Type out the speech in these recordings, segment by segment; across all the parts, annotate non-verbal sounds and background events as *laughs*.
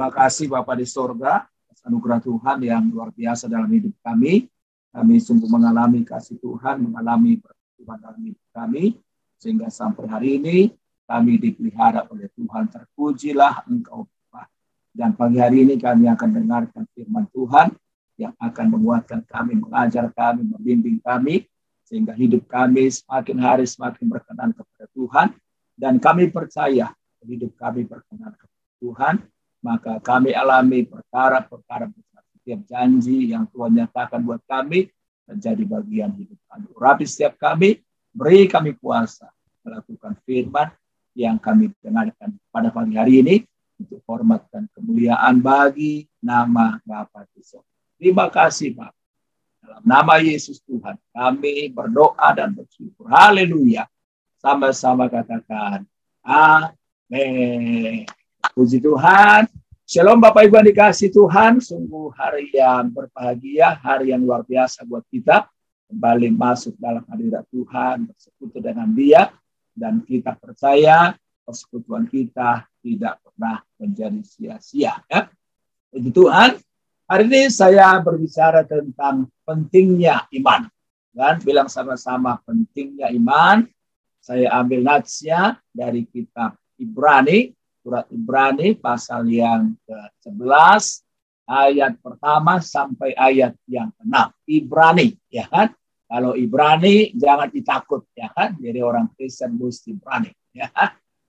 Terima kasih Bapak di sorga, atas anugerah Tuhan yang luar biasa dalam hidup kami. Kami sungguh mengalami kasih Tuhan, mengalami pertumbuhan dalam hidup kami, sehingga sampai hari ini kami dipelihara oleh Tuhan. Terpujilah Engkau Bapak. Dan pagi hari ini kami akan dengarkan firman Tuhan yang akan menguatkan kami, mengajar kami, membimbing kami, sehingga hidup kami semakin hari semakin berkenan kepada Tuhan. Dan kami percaya hidup kami berkenan kepada Tuhan, maka kami alami perkara-perkara besar. Setiap janji yang Tuhan nyatakan buat kami menjadi bagian hidup kami. Urapi setiap kami, beri kami kuasa melakukan firman yang kami dengarkan pada pagi hari ini untuk hormat dan kemuliaan bagi nama Bapa Yesus. Terima kasih Pak. Dalam nama Yesus Tuhan, kami berdoa dan bersyukur. Haleluya. Sama-sama katakan, Amin. Puji Tuhan. Shalom Bapak Ibu yang dikasih Tuhan. Sungguh hari yang berbahagia, hari yang luar biasa buat kita. Kembali masuk dalam hadirat Tuhan, bersekutu dengan dia. Dan kita percaya persekutuan kita tidak pernah menjadi sia-sia. Ya. Puji Tuhan, Hari ini saya berbicara tentang pentingnya iman. Dan bilang sama-sama pentingnya iman. Saya ambil natsnya dari kitab Ibrani, surat Ibrani pasal yang ke-11 ayat pertama sampai ayat yang ke-6. Ibrani, ya kan? Kalau Ibrani jangan ditakut, ya kan? Jadi orang Kristen mesti berani, ya.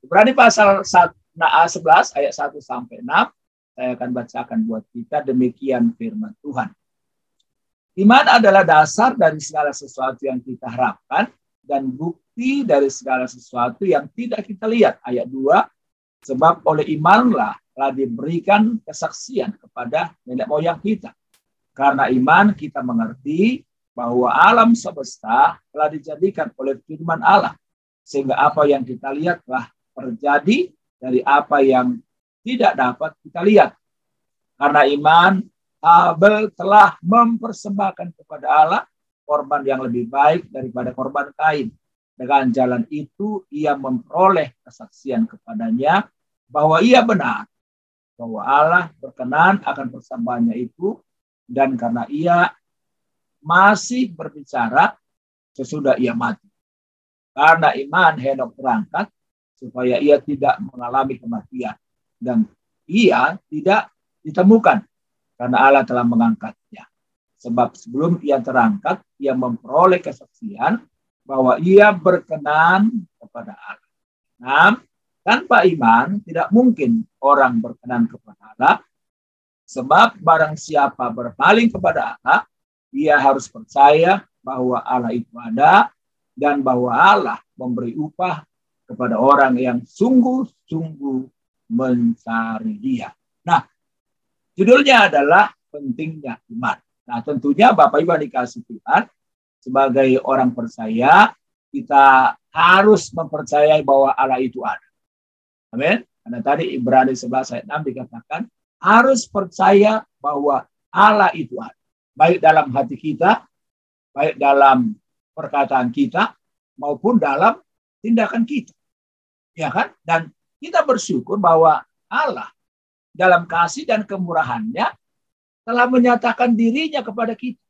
Ibrani pasal 11 ayat 1 sampai 6 saya akan bacakan buat kita demikian firman Tuhan. Iman adalah dasar dari segala sesuatu yang kita harapkan dan bukti dari segala sesuatu yang tidak kita lihat. Ayat 2, sebab oleh imanlah telah diberikan kesaksian kepada nenek moyang kita. Karena iman kita mengerti bahwa alam semesta telah dijadikan oleh firman Allah. Sehingga apa yang kita lihat telah terjadi dari apa yang tidak dapat kita lihat. Karena iman, Abel telah mempersembahkan kepada Allah korban yang lebih baik daripada korban Kain. Dengan jalan itu ia memperoleh kesaksian kepadanya bahwa ia benar, bahwa Allah berkenan akan persembahannya itu, dan karena ia masih berbicara sesudah ia mati. Karena iman Henok berangkat supaya ia tidak mengalami kematian dan ia tidak ditemukan karena Allah telah mengangkatnya. Sebab sebelum ia terangkat, ia memperoleh kesaksian bahwa ia berkenan kepada Allah. Nah, tanpa iman tidak mungkin orang berkenan kepada Allah. Sebab barang siapa berpaling kepada Allah, ia harus percaya bahwa Allah itu ada dan bahwa Allah memberi upah kepada orang yang sungguh-sungguh mencari dia. Nah, judulnya adalah pentingnya iman. Nah, tentunya Bapak Ibu dikasih Tuhan, sebagai orang percaya, kita harus mempercayai bahwa Allah itu ada. Amin. Karena tadi Ibrani 11 ayat 6 dikatakan, harus percaya bahwa Allah itu ada. Baik dalam hati kita, baik dalam perkataan kita, maupun dalam tindakan kita. Ya kan? Dan kita bersyukur bahwa Allah dalam kasih dan kemurahannya telah menyatakan dirinya kepada kita.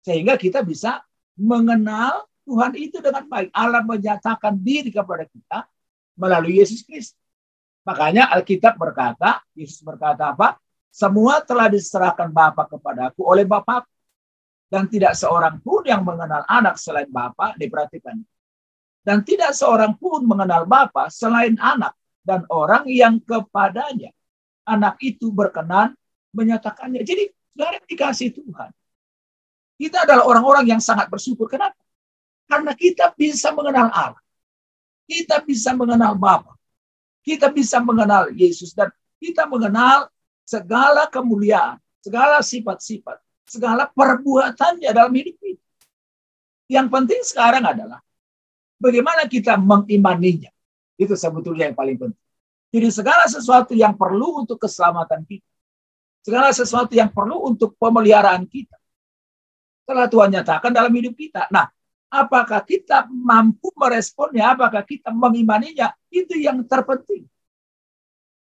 Sehingga kita bisa mengenal Tuhan itu dengan baik. Allah menyatakan diri kepada kita melalui Yesus Kristus. Makanya Alkitab berkata, Yesus berkata apa? Semua telah diserahkan Bapa kepadaku oleh Bapa dan tidak seorang pun yang mengenal anak selain Bapa diperhatikan. Dan tidak seorang pun mengenal Bapa selain anak dan orang yang kepadanya anak itu berkenan menyatakannya. Jadi saudara dikasih Tuhan. Kita adalah orang-orang yang sangat bersyukur. Kenapa? Karena kita bisa mengenal Allah. Kita bisa mengenal Bapa. Kita bisa mengenal Yesus dan kita mengenal segala kemuliaan, segala sifat-sifat, segala perbuatannya dalam hidup kita. Yang penting sekarang adalah Bagaimana kita mengimaninya? Itu sebetulnya yang paling penting. Jadi segala sesuatu yang perlu untuk keselamatan kita. Segala sesuatu yang perlu untuk pemeliharaan kita. Telah Tuhan nyatakan dalam hidup kita. Nah, apakah kita mampu meresponnya? Apakah kita mengimaninya? Itu yang terpenting.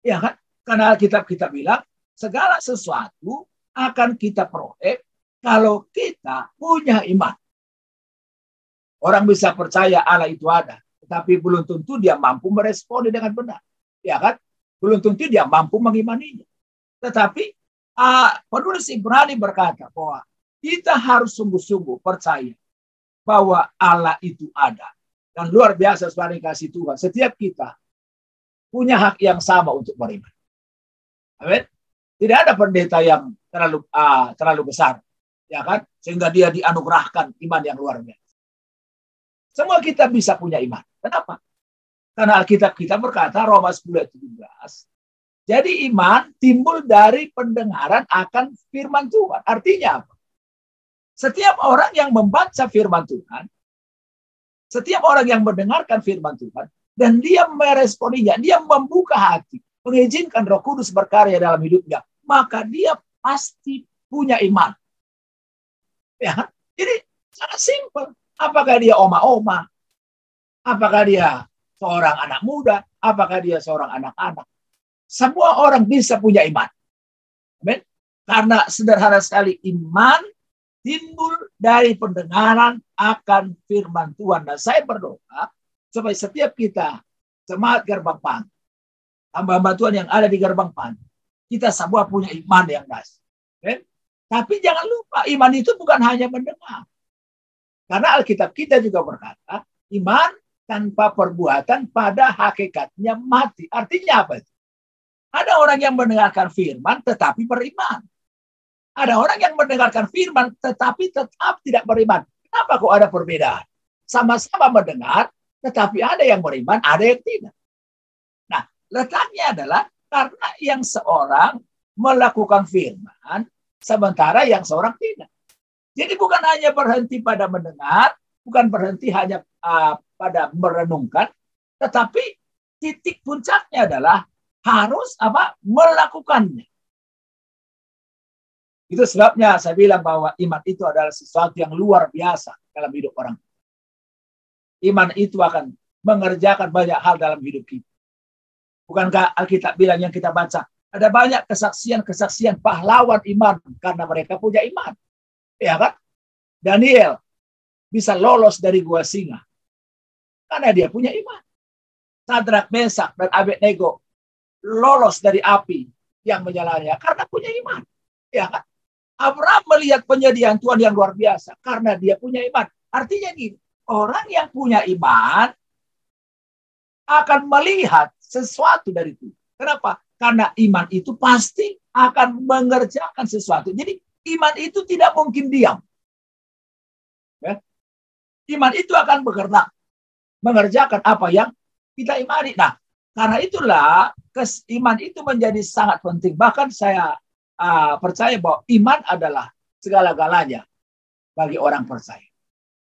Ya kan? Karena Alkitab kita bilang segala sesuatu akan kita peroleh kalau kita punya iman. Orang bisa percaya Allah itu ada, tetapi belum tentu dia mampu meresponi dengan benar. Ya kan? Belum tentu dia mampu mengimaninya. Tetapi uh, penulis Ibrani berkata bahwa kita harus sungguh-sungguh percaya bahwa Allah itu ada. Dan luar biasa sebagai kasih Tuhan. Setiap kita punya hak yang sama untuk beriman. Amin. Tidak ada pendeta yang terlalu uh, terlalu besar, ya kan? Sehingga dia dianugerahkan iman yang luar biasa. Semua kita bisa punya iman. Kenapa? Karena Alkitab kita berkata Roma 10 ayat 17. Jadi iman timbul dari pendengaran akan firman Tuhan. Artinya apa? Setiap orang yang membaca firman Tuhan, setiap orang yang mendengarkan firman Tuhan, dan dia meresponinya, dia membuka hati, mengizinkan Roh Kudus berkarya dalam hidupnya, maka dia pasti punya iman. Ya, jadi sangat simpel. Apakah dia oma-oma? Apakah dia seorang anak muda? Apakah dia seorang anak-anak? Semua orang bisa punya iman. Amin. Karena sederhana sekali iman timbul dari pendengaran akan firman Tuhan. Dan saya berdoa supaya setiap kita semangat gerbang pan hamba-hamba Tuhan yang ada di gerbang pan, kita semua punya iman yang das. Okay? Tapi jangan lupa, iman itu bukan hanya mendengar. Karena Alkitab kita juga berkata, iman tanpa perbuatan pada hakikatnya mati. Artinya apa itu? Ada orang yang mendengarkan firman tetapi beriman. Ada orang yang mendengarkan firman tetapi tetap tidak beriman. Kenapa kok ada perbedaan? Sama-sama mendengar, tetapi ada yang beriman, ada yang tidak. Letaknya adalah karena yang seorang melakukan firman, sementara yang seorang tidak. Jadi bukan hanya berhenti pada mendengar, bukan berhenti hanya uh, pada merenungkan, tetapi titik puncaknya adalah harus apa melakukannya. Itu sebabnya saya bilang bahwa iman itu adalah sesuatu yang luar biasa dalam hidup orang. Iman itu akan mengerjakan banyak hal dalam hidup kita. Bukankah Alkitab bilang yang kita baca? Ada banyak kesaksian-kesaksian pahlawan iman karena mereka punya iman. Ya kan? Daniel bisa lolos dari gua singa karena dia punya iman. Sadrak, Mesak, dan Abednego lolos dari api yang menyalanya karena punya iman. Ya kan? Abraham melihat penyediaan Tuhan yang luar biasa karena dia punya iman. Artinya gini, orang yang punya iman akan melihat sesuatu dari itu. Kenapa? Karena iman itu pasti akan mengerjakan sesuatu. Jadi iman itu tidak mungkin diam. Ya? Iman itu akan bergerak, mengerjakan apa yang kita imani. Nah, karena itulah kes, iman itu menjadi sangat penting. Bahkan saya uh, percaya bahwa iman adalah segala-galanya bagi orang percaya.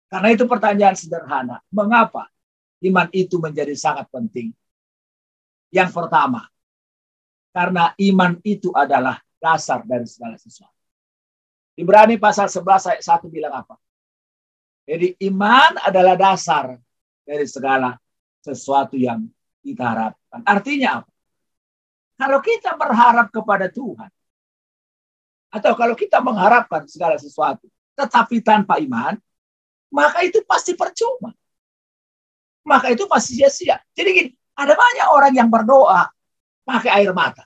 Karena itu pertanyaan sederhana. Mengapa iman itu menjadi sangat penting? Yang pertama, karena iman itu adalah dasar dari segala sesuatu. Ibrani pasal 11 ayat 1 bilang apa? Jadi iman adalah dasar dari segala sesuatu yang kita harapkan. Artinya apa? Kalau kita berharap kepada Tuhan, atau kalau kita mengharapkan segala sesuatu, tetapi tanpa iman, maka itu pasti percuma. Maka itu pasti sia-sia. Jadi gini, ada banyak orang yang berdoa pakai air mata.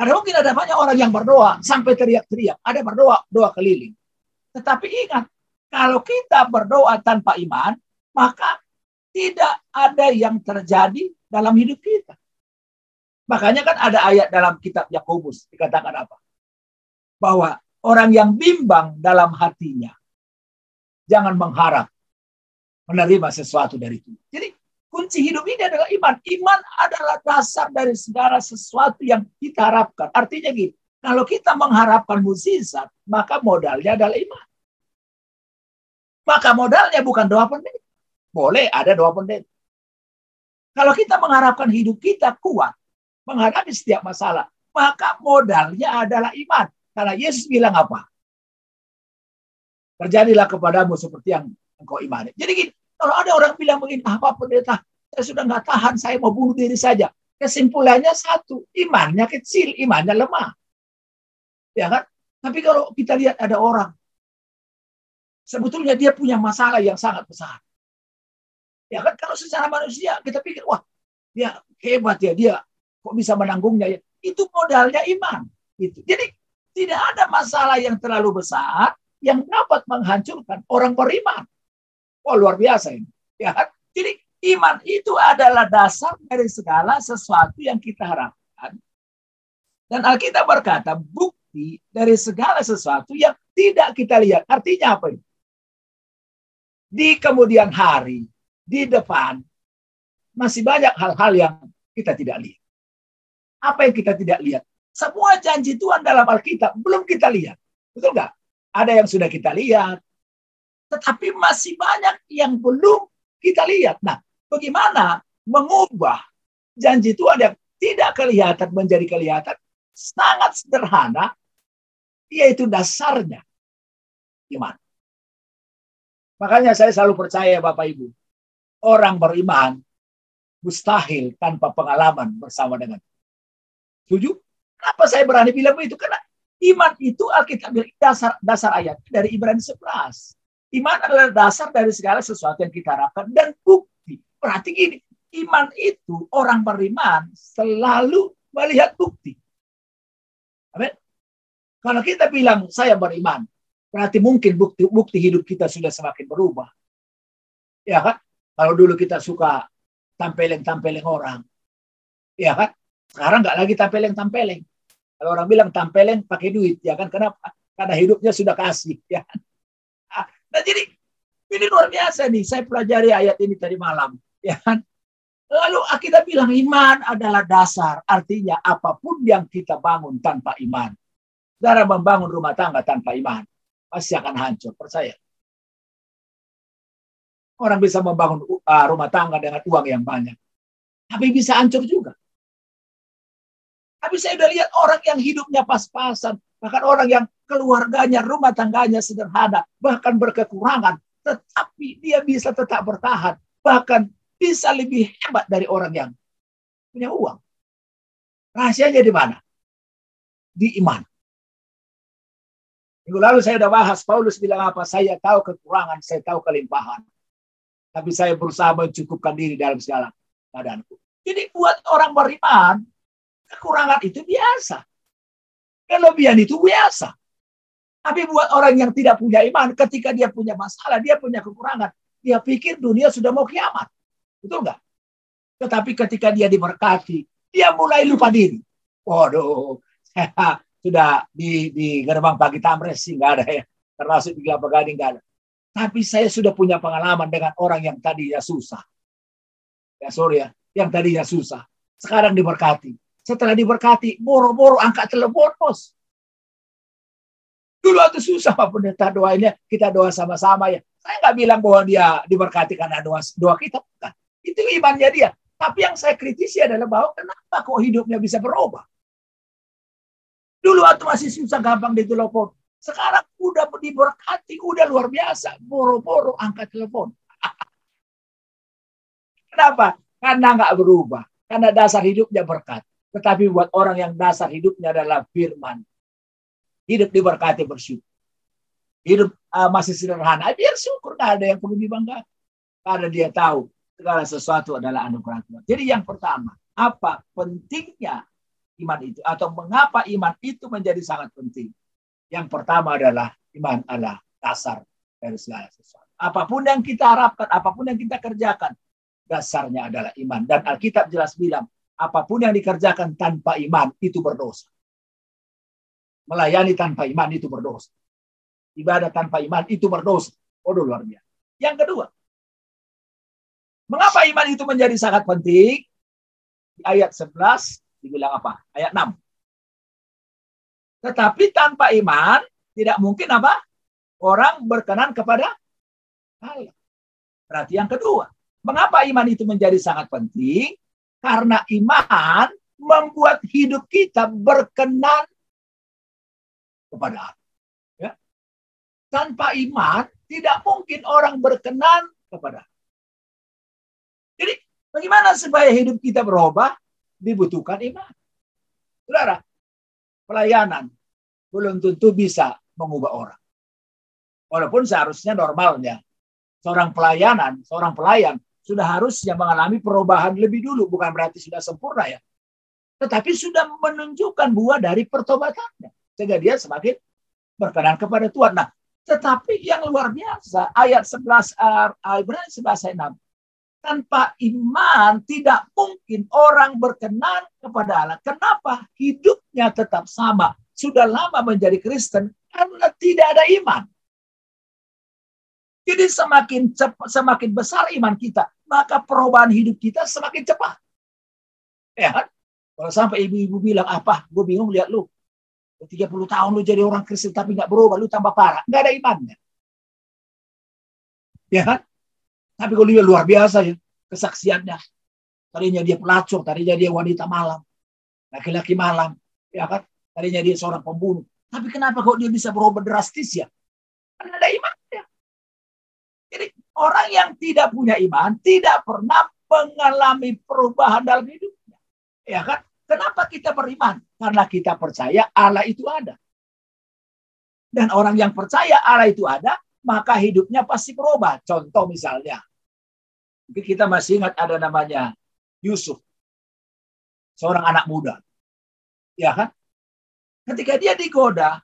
Ada mungkin ada banyak orang yang berdoa sampai teriak-teriak. Ada berdoa doa keliling. Tetapi ingat, kalau kita berdoa tanpa iman, maka tidak ada yang terjadi dalam hidup kita. Makanya kan ada ayat dalam kitab Yakobus dikatakan apa? Bahwa orang yang bimbang dalam hatinya jangan mengharap menerima sesuatu dari Tuhan. Jadi kunci hidup ini adalah iman. Iman adalah dasar dari segala sesuatu yang kita harapkan. Artinya gini, kalau kita mengharapkan mukjizat, maka modalnya adalah iman. Maka modalnya bukan doa pendeta. Boleh ada doa pendeta. Kalau kita mengharapkan hidup kita kuat, menghadapi setiap masalah, maka modalnya adalah iman. Karena Yesus bilang apa? Terjadilah kepadamu seperti yang engkau imani. Jadi gini, kalau ada orang bilang begini, apa pendeta, saya sudah nggak tahan, saya mau bunuh diri saja. kesimpulannya satu, imannya kecil, imannya lemah. Ya kan? Tapi kalau kita lihat ada orang, sebetulnya dia punya masalah yang sangat besar. Ya kan? Kalau secara manusia kita pikir, wah, dia hebat ya, dia kok bisa menanggungnya ya. Itu modalnya iman. Itu. Jadi tidak ada masalah yang terlalu besar yang dapat menghancurkan orang beriman. Wah luar biasa ini. Ya? Jadi iman itu adalah dasar dari segala sesuatu yang kita harapkan. Dan Alkitab berkata bukti dari segala sesuatu yang tidak kita lihat. Artinya apa ini? Di kemudian hari, di depan, masih banyak hal-hal yang kita tidak lihat. Apa yang kita tidak lihat? Semua janji Tuhan dalam Alkitab belum kita lihat. Betul nggak? Ada yang sudah kita lihat, tetapi masih banyak yang belum kita lihat. Nah, bagaimana mengubah janji Tuhan yang tidak kelihatan menjadi kelihatan? Sangat sederhana, yaitu dasarnya iman. Makanya saya selalu percaya Bapak Ibu, orang beriman mustahil tanpa pengalaman bersama dengan. Setuju? Kenapa saya berani bilang begitu? Karena Iman itu Alkitab dasar dasar ayat dari Ibrani 11. Iman adalah dasar dari segala sesuatu yang kita harapkan dan bukti. Berarti gini, iman itu orang beriman selalu melihat bukti. Amin. Kalau kita bilang saya beriman, berarti mungkin bukti bukti hidup kita sudah semakin berubah. Ya kan? Kalau dulu kita suka tampeleng-tampeleng orang, ya kan? Sekarang nggak lagi tampeleng-tampeleng. Kalau orang bilang tampelin pakai duit, ya kan? Kenapa? Karena hidupnya sudah kasih, *laughs* ya. Nah, jadi ini luar biasa nih. Saya pelajari ayat ini tadi malam, ya kan? Lalu kita bilang iman adalah dasar, artinya apa pun yang kita bangun tanpa iman. Cara membangun rumah tangga tanpa iman pasti akan hancur, percaya. Orang bisa membangun uh, rumah tangga dengan uang yang banyak, tapi bisa hancur juga. Tapi saya udah lihat orang yang hidupnya pas-pasan. Bahkan orang yang keluarganya, rumah tangganya sederhana. Bahkan berkekurangan. Tetapi dia bisa tetap bertahan. Bahkan bisa lebih hebat dari orang yang punya uang. Rahasianya di mana? Di iman. Minggu lalu saya sudah bahas, Paulus bilang apa? Saya tahu kekurangan, saya tahu kelimpahan. Tapi saya berusaha mencukupkan diri dalam segala keadaanku. Jadi buat orang beriman, Kekurangan itu biasa. Kelebihan itu biasa. Tapi buat orang yang tidak punya iman, ketika dia punya masalah, dia punya kekurangan, dia pikir dunia sudah mau kiamat. Betul nggak? Tetapi ketika dia diberkati, dia mulai lupa diri. Waduh, sudah di, di gerbang pagi tamres sih nggak ada ya. Termasuk di kelapa gading nggak ada. Tapi saya sudah punya pengalaman dengan orang yang tadinya susah. Ya sorry ya, yang tadinya susah. Sekarang diberkati. Setelah diberkati, boro-boro angkat telepon, bos. Dulu itu susah Pak Pendeta doanya, kita doa sama-sama ya. Saya nggak bilang bahwa dia diberkati karena doa, doa kita, bukan. Itu imannya dia. Tapi yang saya kritisi adalah bahwa kenapa kok hidupnya bisa berubah. Dulu waktu masih susah gampang ditelepon. Sekarang udah diberkati, udah luar biasa. Boro-boro angkat telepon. *laughs* Kenapa? Karena nggak berubah. Karena dasar hidupnya berkat. Tetapi buat orang yang dasar hidupnya adalah firman. Hidup diberkati bersyukur. Hidup uh, masih sederhana. Biar syukur. Gak ada yang perlu dibanggakan. Karena dia tahu segala sesuatu adalah anugerah Tuhan. Jadi yang pertama, apa pentingnya iman itu? Atau mengapa iman itu menjadi sangat penting? Yang pertama adalah iman adalah dasar dari segala sesuatu. Apa pun yang kita harapkan, apa pun yang kita kerjakan, dasarnya adalah iman. Dan Alkitab jelas bilang, apa pun yang dikerjakan tanpa iman itu berdosa. Melayani tanpa iman itu berdosa. Ibadah tanpa iman itu berdosa. Oh, luar biasa. Yang kedua, mengapa iman itu menjadi sangat penting? Di ayat 11 dibilang apa? Ayat 6. Tetapi tanpa iman tidak mungkin apa? Orang berkenan kepada Allah. Berarti yang kedua, mengapa iman itu menjadi sangat penting? Karena iman membuat hidup kita berkenan kepada Allah. Ya. Tanpa iman, tidak mungkin orang berkenan kepada Allah. Jadi, bagaimana supaya hidup kita berubah? dibutuhkan iman. Saudara, pelayanan belum tentu bisa mengubah orang. Walaupun seharusnya normalnya seorang pelayanan, seorang pelayan sudah harusnya mengalami perubahan lebih dulu, bukan berarti sudah sempurna ya. Tetapi sudah menunjukkan buah dari pertobatannya. Sehingga dia semakin berkenan kepada Tuhan. Nah, tetapi yang luar biasa, ayat 11 ayat 11 ayat 6. Tanpa iman tidak mungkin orang berkenan kepada Allah. Kenapa? Hidupnya tetap sama. Sudah lama menjadi Kristen karena tidak ada iman. Jadi semakin cepat, semakin besar iman kita, maka perubahan hidup kita semakin cepat. Ya kan? Kalau sampai ibu-ibu bilang, apa? Gue bingung lihat lu. 30 tahun lu jadi orang Kristen tapi nggak berubah, lu tambah parah. Nggak ada imannya. Ya kan? Tapi kalau dia luar biasa ya, kesaksiannya. Tadinya dia pelacur, tadinya dia wanita malam. Laki-laki malam. Ya kan? Tadinya dia seorang pembunuh. Tapi kenapa kok dia bisa berubah drastis ya? Karena ada imannya. Jadi orang yang tidak punya iman tidak pernah mengalami perubahan dalam hidupnya. Ya kan? Kenapa kita beriman? Karena kita percaya Allah itu ada. Dan orang yang percaya Allah itu ada, maka hidupnya pasti berubah. Contoh misalnya, kita masih ingat ada namanya Yusuf, seorang anak muda. Ya kan? Ketika dia digoda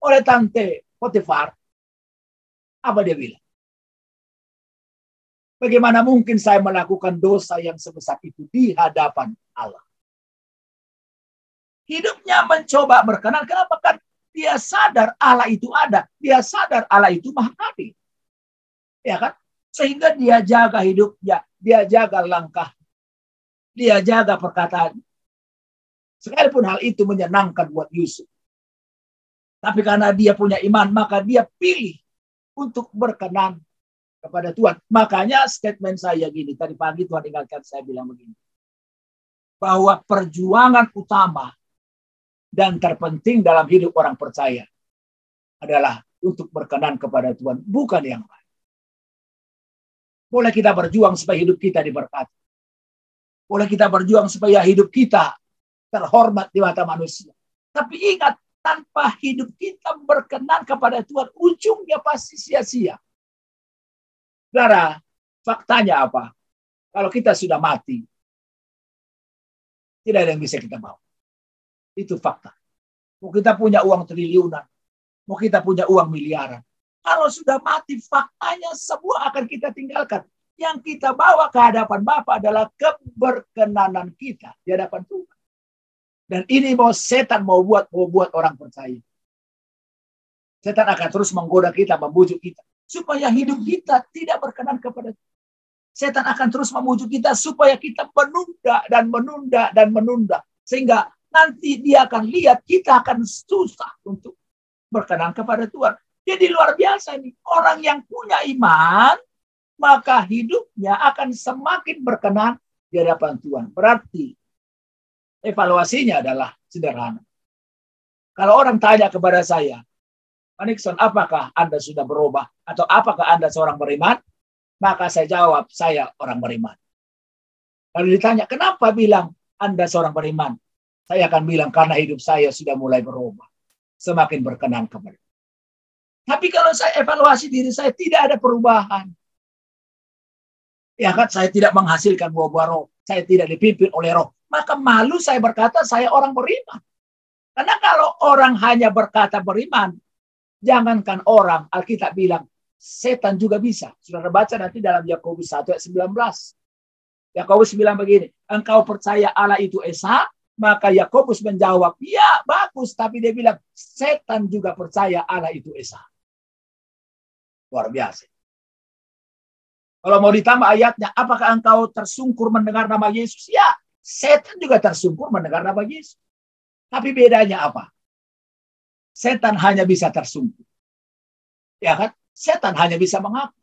oleh tante Potifar, apa dia bilang? Bagaimana mungkin saya melakukan dosa yang sebesar itu di hadapan Allah? Hidupnya mencoba berkenan. Kenapa? Kan dia sadar Allah itu ada. Dia sadar Allah itu maha. Ya kan? Sehingga dia jaga hidupnya. Dia jaga langkah. Dia jaga perkataan. Sekalipun hal itu menyenangkan buat Yusuf. Tapi karena dia punya iman, maka dia pilih untuk berkenan kepada Tuhan. Makanya statement saya gini, tadi pagi Tuhan ingatkan saya bilang begini. Bahwa perjuangan utama dan terpenting dalam hidup orang percaya adalah untuk berkenan kepada Tuhan, bukan yang lain. Boleh kita berjuang supaya hidup kita diberkati. Boleh kita berjuang supaya hidup kita terhormat di mata manusia. Tapi ingat, tanpa hidup kita berkenan kepada Tuhan, ujungnya pasti sia-sia. Saudara, faktanya apa? Kalau kita sudah mati, tidak ada yang bisa kita bawa. Itu fakta. Mau kita punya uang triliunan, mau kita punya uang miliaran. Kalau sudah mati, faktanya semua akan kita tinggalkan. Yang kita bawa ke hadapan Bapa adalah keberkenanan kita di hadapan Tuhan. Dan ini mau setan mau buat mau buat orang percaya. Setan akan terus menggoda kita, membujuk kita supaya hidup kita tidak berkenan kepada. Setan akan terus memujuk kita supaya kita menunda dan menunda dan menunda sehingga nanti dia akan lihat kita akan susah untuk berkenan kepada Tuhan. Jadi luar biasa nih. Orang yang punya iman, maka hidupnya akan semakin berkenan di hadapan Tuhan. Berarti evaluasinya adalah sederhana. Kalau orang tanya kepada saya, Nixon, apakah Anda sudah berubah? Atau apakah Anda seorang beriman? Maka saya jawab, saya orang beriman. Lalu ditanya, kenapa bilang Anda seorang beriman? Saya akan bilang karena hidup saya sudah mulai berubah. Semakin berkenan kepada. Tapi kalau saya evaluasi diri saya tidak ada perubahan. Ya kan saya tidak menghasilkan buah-buah roh. Saya tidak dipimpin oleh roh. Maka malu saya berkata saya orang beriman. Karena kalau orang hanya berkata beriman, jangankan orang, Alkitab bilang, setan juga bisa. Sudah baca nanti dalam Yakobus 1 ayat 19. Yakobus bilang begini, engkau percaya Allah itu Esa, maka Yakobus menjawab, ya bagus. Tapi dia bilang, setan juga percaya Allah itu Esa. Luar biasa. Kalau mau ditambah ayatnya, apakah engkau tersungkur mendengar nama Yesus? Ya, setan juga tersungkur mendengar nama Yesus. Tapi bedanya apa? Setan hanya bisa tersungkur. Ya kan? Setan hanya bisa mengaku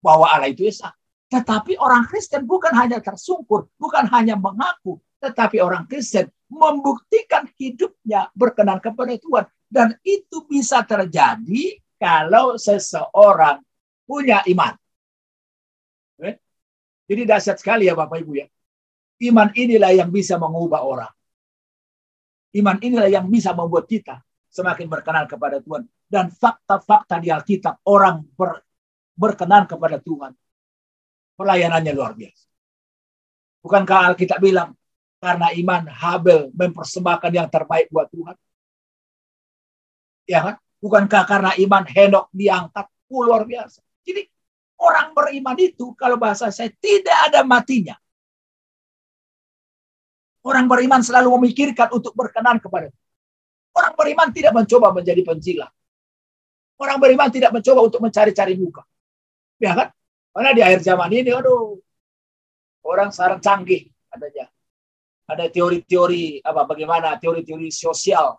bahwa Allah itu Esa. Tetapi orang Kristen bukan hanya tersungkur, bukan hanya mengaku, tetapi orang Kristen membuktikan hidupnya berkenan kepada Tuhan. Dan itu bisa terjadi kalau seseorang punya iman. Jadi dahsyat sekali ya Bapak Ibu ya. Iman inilah yang bisa mengubah orang. Iman inilah yang bisa membuat kita semakin berkenan kepada Tuhan. Dan fakta-fakta di Alkitab, orang ber, berkenan kepada Tuhan. Pelayanannya luar biasa. Bukankah Alkitab bilang, karena iman Habel mempersembahkan yang terbaik buat Tuhan? Ya kan? Bukankah karena iman Henok diangkat? Oh, luar biasa. Jadi orang beriman itu kalau bahasa saya tidak ada matinya. Orang beriman selalu memikirkan untuk berkenan kepada Orang beriman tidak mencoba menjadi pencila. Orang beriman tidak mencoba untuk mencari-cari muka. Ya kan? Karena di akhir zaman ini, aduh, orang sekarang canggih adanya. Ada teori-teori apa bagaimana teori-teori sosial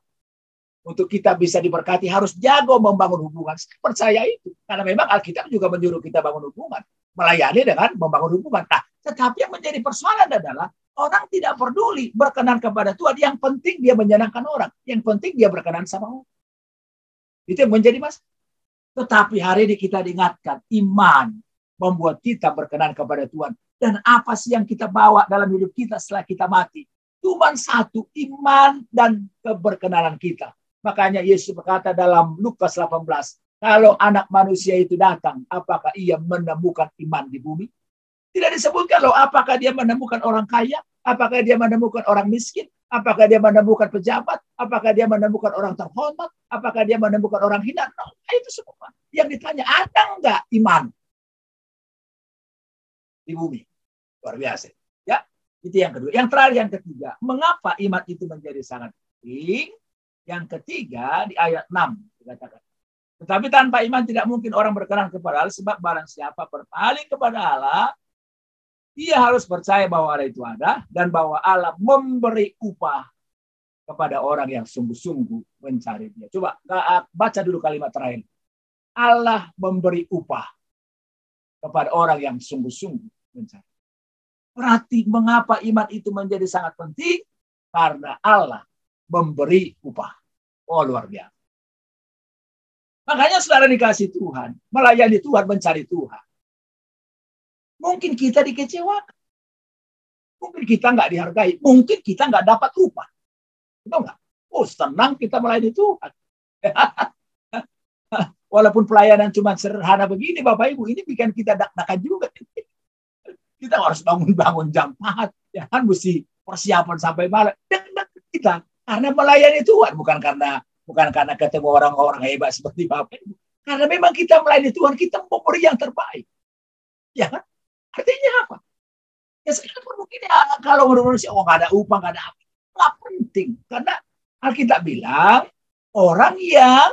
untuk kita bisa diberkati harus jago membangun hubungan. Percaya itu karena memang Alkitab juga menyuruh kita bangun hubungan, melayani dengan membangun hubungan. Nah, tetapi yang menjadi persoalan adalah Orang tidak peduli berkenan kepada Tuhan. Yang penting dia menyenangkan orang. Yang penting dia berkenan sama orang. Itu yang menjadi mas. Tetapi hari ini kita diingatkan iman membuat kita berkenan kepada Tuhan. Dan apa sih yang kita bawa dalam hidup kita setelah kita mati? Cuma satu, iman dan keberkenanan kita. Makanya Yesus berkata dalam Lukas 18, kalau anak manusia itu datang, apakah ia menemukan iman di bumi? Tidak disebutkan loh apakah dia menemukan orang kaya, apakah dia menemukan orang miskin, apakah dia menemukan pejabat, apakah dia menemukan orang terhormat, apakah dia menemukan orang hina. No, itu semua. Yang ditanya, ada enggak iman di bumi? Luar biasa. Ya, itu yang kedua. Yang terakhir, yang ketiga. Mengapa iman itu menjadi sangat penting? Yang ketiga, di ayat 6 dikatakan. Tetapi tanpa iman tidak mungkin orang berkenan kepada Allah sebab barang siapa berpaling kepada Allah dia harus percaya bahwa Allah itu ada dan bahwa Allah memberi upah kepada orang yang sungguh-sungguh mencari dia. Coba baca dulu kalimat terakhir. Allah memberi upah kepada orang yang sungguh-sungguh mencari. Berarti mengapa iman itu menjadi sangat penting? Karena Allah memberi upah. Oh luar biasa. Makanya saudara dikasih Tuhan, melayani Tuhan, mencari Tuhan. Mungkin kita dikecewakan. Mungkin kita nggak dihargai. Mungkin kita nggak dapat upah. Betul nggak? Oh, senang kita melayani Tuhan. *laughs* Walaupun pelayanan cuma sederhana begini, Bapak Ibu, ini bikin kita dak-dakan juga. *laughs* kita harus bangun-bangun jam 4. Ya kan, mesti persiapan sampai malam. Dan kita. Karena melayani Tuhan. Bukan karena bukan karena ketemu orang-orang hebat seperti Bapak Ibu. Karena memang kita melayani Tuhan, kita mau beri yang terbaik. Ya kan? Artinya apa? Ya sekalipun mungkin ya, kalau menurut manusia, oh nggak ada upah, nggak ada apa. Nggak penting. Karena Alkitab bilang, orang yang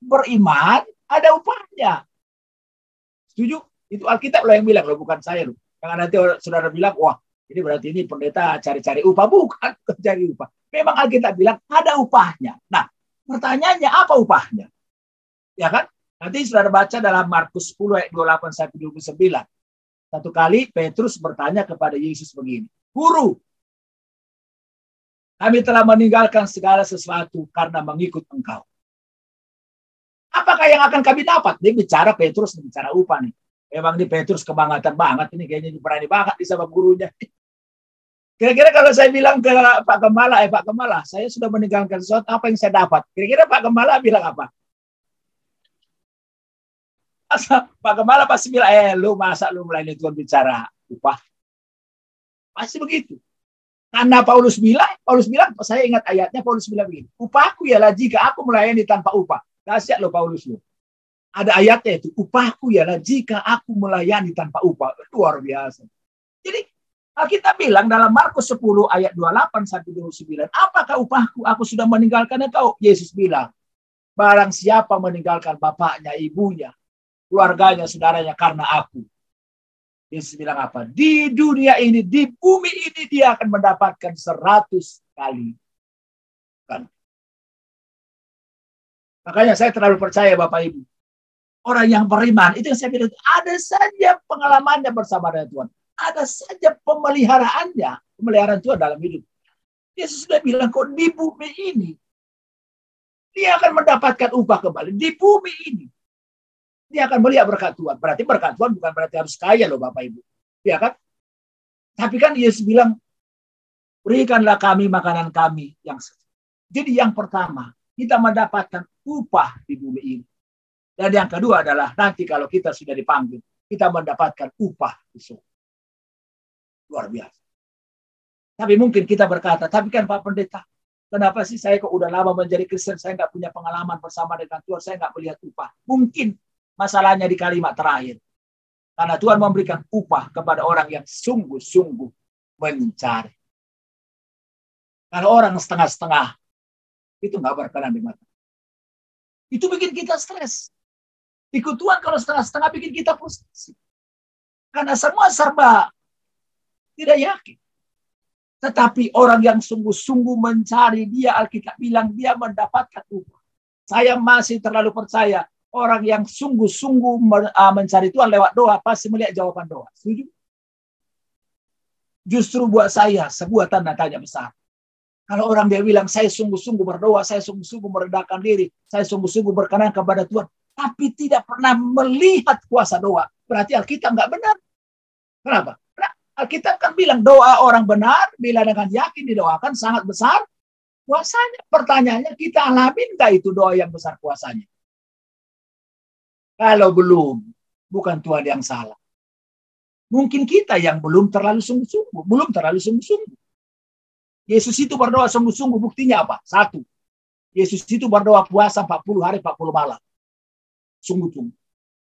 beriman ada upahnya. Setuju? Itu Alkitab loh yang bilang, loh bukan saya loh. Jangan nanti saudara bilang, wah ini berarti ini pendeta cari-cari upah. Bukan *laughs* cari upah. Memang Alkitab bilang ada upahnya. Nah, pertanyaannya apa upahnya? Ya kan? Nanti saudara baca dalam Markus 10 ayat 28 sampai 29. Satu kali Petrus bertanya kepada Yesus begini, Guru, kami telah meninggalkan segala sesuatu karena mengikut engkau. Apakah yang akan kami dapat? Dia bicara Petrus, bicara upah nih. Memang ini Petrus kebangatan banget ini kayaknya berani banget di sama gurunya. Kira-kira kalau saya bilang ke Pak Kemala, eh Pak Kemala, saya sudah meninggalkan sesuatu, apa yang saya dapat? Kira-kira Pak Kemala bilang apa? Kemala pasti bilang, eh lu masa lu melayani Tuhan bicara upah? Pasti begitu. Karena Paulus bilang, Paulus bilang, saya ingat ayatnya, Paulus bilang begini, upahku ialah jika aku melayani tanpa upah. Dahsyat lo Paulus lo. Ada ayatnya itu, upahku ialah jika aku melayani tanpa upah. Luar biasa. Jadi kita bilang dalam Markus 10 ayat 28 sampai 29, apakah upahku? Aku sudah meninggalkan engkau. Yesus bilang, barang siapa meninggalkan bapaknya, ibunya, keluarganya, saudaranya karena aku. Yesus bilang apa? Di dunia ini, di bumi ini dia akan mendapatkan seratus kali. Kan? Makanya saya terlalu percaya Bapak Ibu. Orang yang beriman, itu yang saya bilang, ada saja pengalamannya bersama dengan Tuhan. Ada saja pemeliharaannya, pemeliharaan Tuhan dalam hidup. Yesus sudah bilang kok di bumi ini, dia akan mendapatkan upah kembali. Di bumi ini dia akan melihat berkat Tuhan. Berarti berkat Tuhan bukan berarti harus kaya loh Bapak Ibu. Ya kan? Tapi kan Yesus bilang, Berikanlah kami makanan kami yang Jadi yang pertama, kita mendapatkan upah di bumi ini. Dan yang kedua adalah nanti kalau kita sudah dipanggil, kita mendapatkan upah di surga. Luar biasa. Tapi mungkin kita berkata, tapi kan Pak Pendeta, kenapa sih saya kok udah lama menjadi Kristen, saya nggak punya pengalaman bersama dengan Tuhan, saya nggak melihat upah. Mungkin masalahnya di kalimat terakhir. Karena Tuhan memberikan upah kepada orang yang sungguh-sungguh mencari. Kalau orang setengah-setengah, itu nggak berkenan di mata. Itu bikin kita stres. Ikut Tuhan kalau setengah-setengah bikin kita frustasi. Karena semua serba tidak yakin. Tetapi orang yang sungguh-sungguh mencari dia, Alkitab bilang dia mendapatkan upah. Saya masih terlalu percaya orang yang sungguh-sungguh ah, mencari Tuhan lewat doa pasti melihat jawaban doa. Setuju? Justru buat saya sebuah tanda tanya besar. Kalau orang dia bilang, saya sungguh-sungguh berdoa, saya sungguh-sungguh merendahkan diri, saya sungguh-sungguh berkenan kepada Tuhan, tapi tidak pernah melihat kuasa doa, berarti Alkitab nggak benar. Kenapa? Karena Alkitab kan bilang doa orang benar, bila dengan yakin didoakan sangat besar kuasanya. Pertanyaannya, kita alamin nggak itu doa yang besar kuasanya? Kalau belum, bukan Tuhan yang salah. Mungkin kita yang belum terlalu sungguh-sungguh, belum terlalu sungguh-sungguh. Yesus itu berdoa sungguh-sungguh buktinya apa? Satu. Yesus itu berdoa puasa 40 hari 40 malam. Sungguh-sungguh.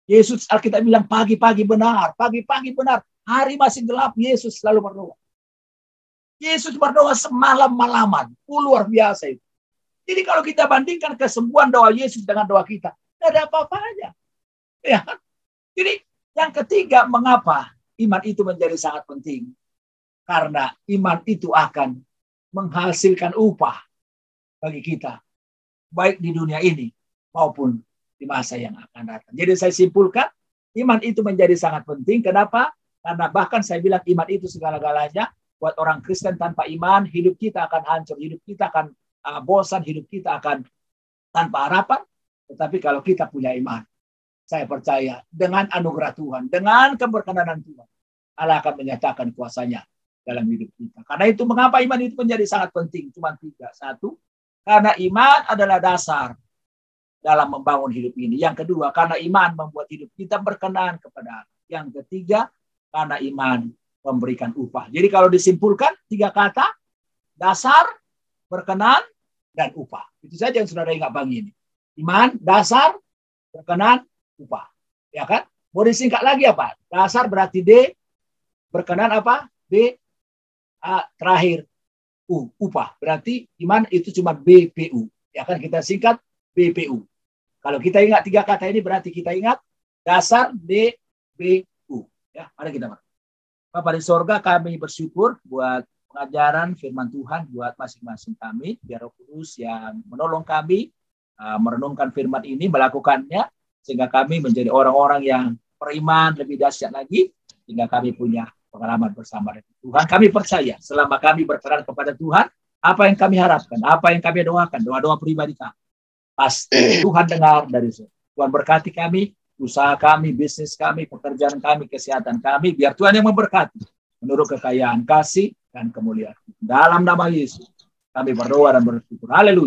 Yesus Alkitab bilang pagi-pagi benar, pagi-pagi benar. Hari masih gelap, Yesus selalu berdoa. Yesus berdoa semalam-malaman. Luar biasa itu. Jadi kalau kita bandingkan kesembuhan doa Yesus dengan doa kita, tidak ada apa-apanya. Ya. Jadi yang ketiga, mengapa iman itu menjadi sangat penting? Karena iman itu akan menghasilkan upah bagi kita, baik di dunia ini maupun di masa yang akan datang. Jadi saya simpulkan, iman itu menjadi sangat penting. Kenapa? Karena bahkan saya bilang iman itu segala-galanya. Buat orang Kristen tanpa iman, hidup kita akan hancur, hidup kita akan uh, bosan, hidup kita akan tanpa harapan. Tetapi kalau kita punya iman, saya percaya dengan anugerah Tuhan, dengan keberkenanan Tuhan, Allah akan menyatakan kuasanya dalam hidup kita. Karena itu mengapa iman itu menjadi sangat penting? Cuma tiga. Satu, karena iman adalah dasar dalam membangun hidup ini. Yang kedua, karena iman membuat hidup kita berkenan kepada Allah. Yang ketiga, karena iman memberikan upah. Jadi kalau disimpulkan tiga kata, dasar, berkenan, dan upah. Itu saja yang saudara ingat pagi ini. Iman, dasar, berkenan, upah. Ya kan? Mau disingkat lagi apa? Dasar berarti D, berkenan apa? B, A terakhir U, upah. Berarti iman itu cuma BPU. Ya kan kita singkat BPU. Kalau kita ingat tiga kata ini berarti kita ingat dasar DBU. Ya, mari kita Bapak di sorga kami bersyukur buat pengajaran firman Tuhan buat masing-masing kami. Biar Roh Kudus yang menolong kami uh, merenungkan firman ini, melakukannya sehingga kami menjadi orang-orang yang beriman lebih dahsyat lagi sehingga kami punya pengalaman bersama dengan Tuhan. Kami percaya selama kami berperan kepada Tuhan, apa yang kami harapkan, apa yang kami doakan, doa-doa pribadi kami. Pasti Tuhan dengar dari itu. Tuhan berkati kami, usaha kami, bisnis kami, pekerjaan kami, kesehatan kami, biar Tuhan yang memberkati menurut kekayaan kasih dan kemuliaan. Dalam nama Yesus, kami berdoa dan bersyukur. Haleluya.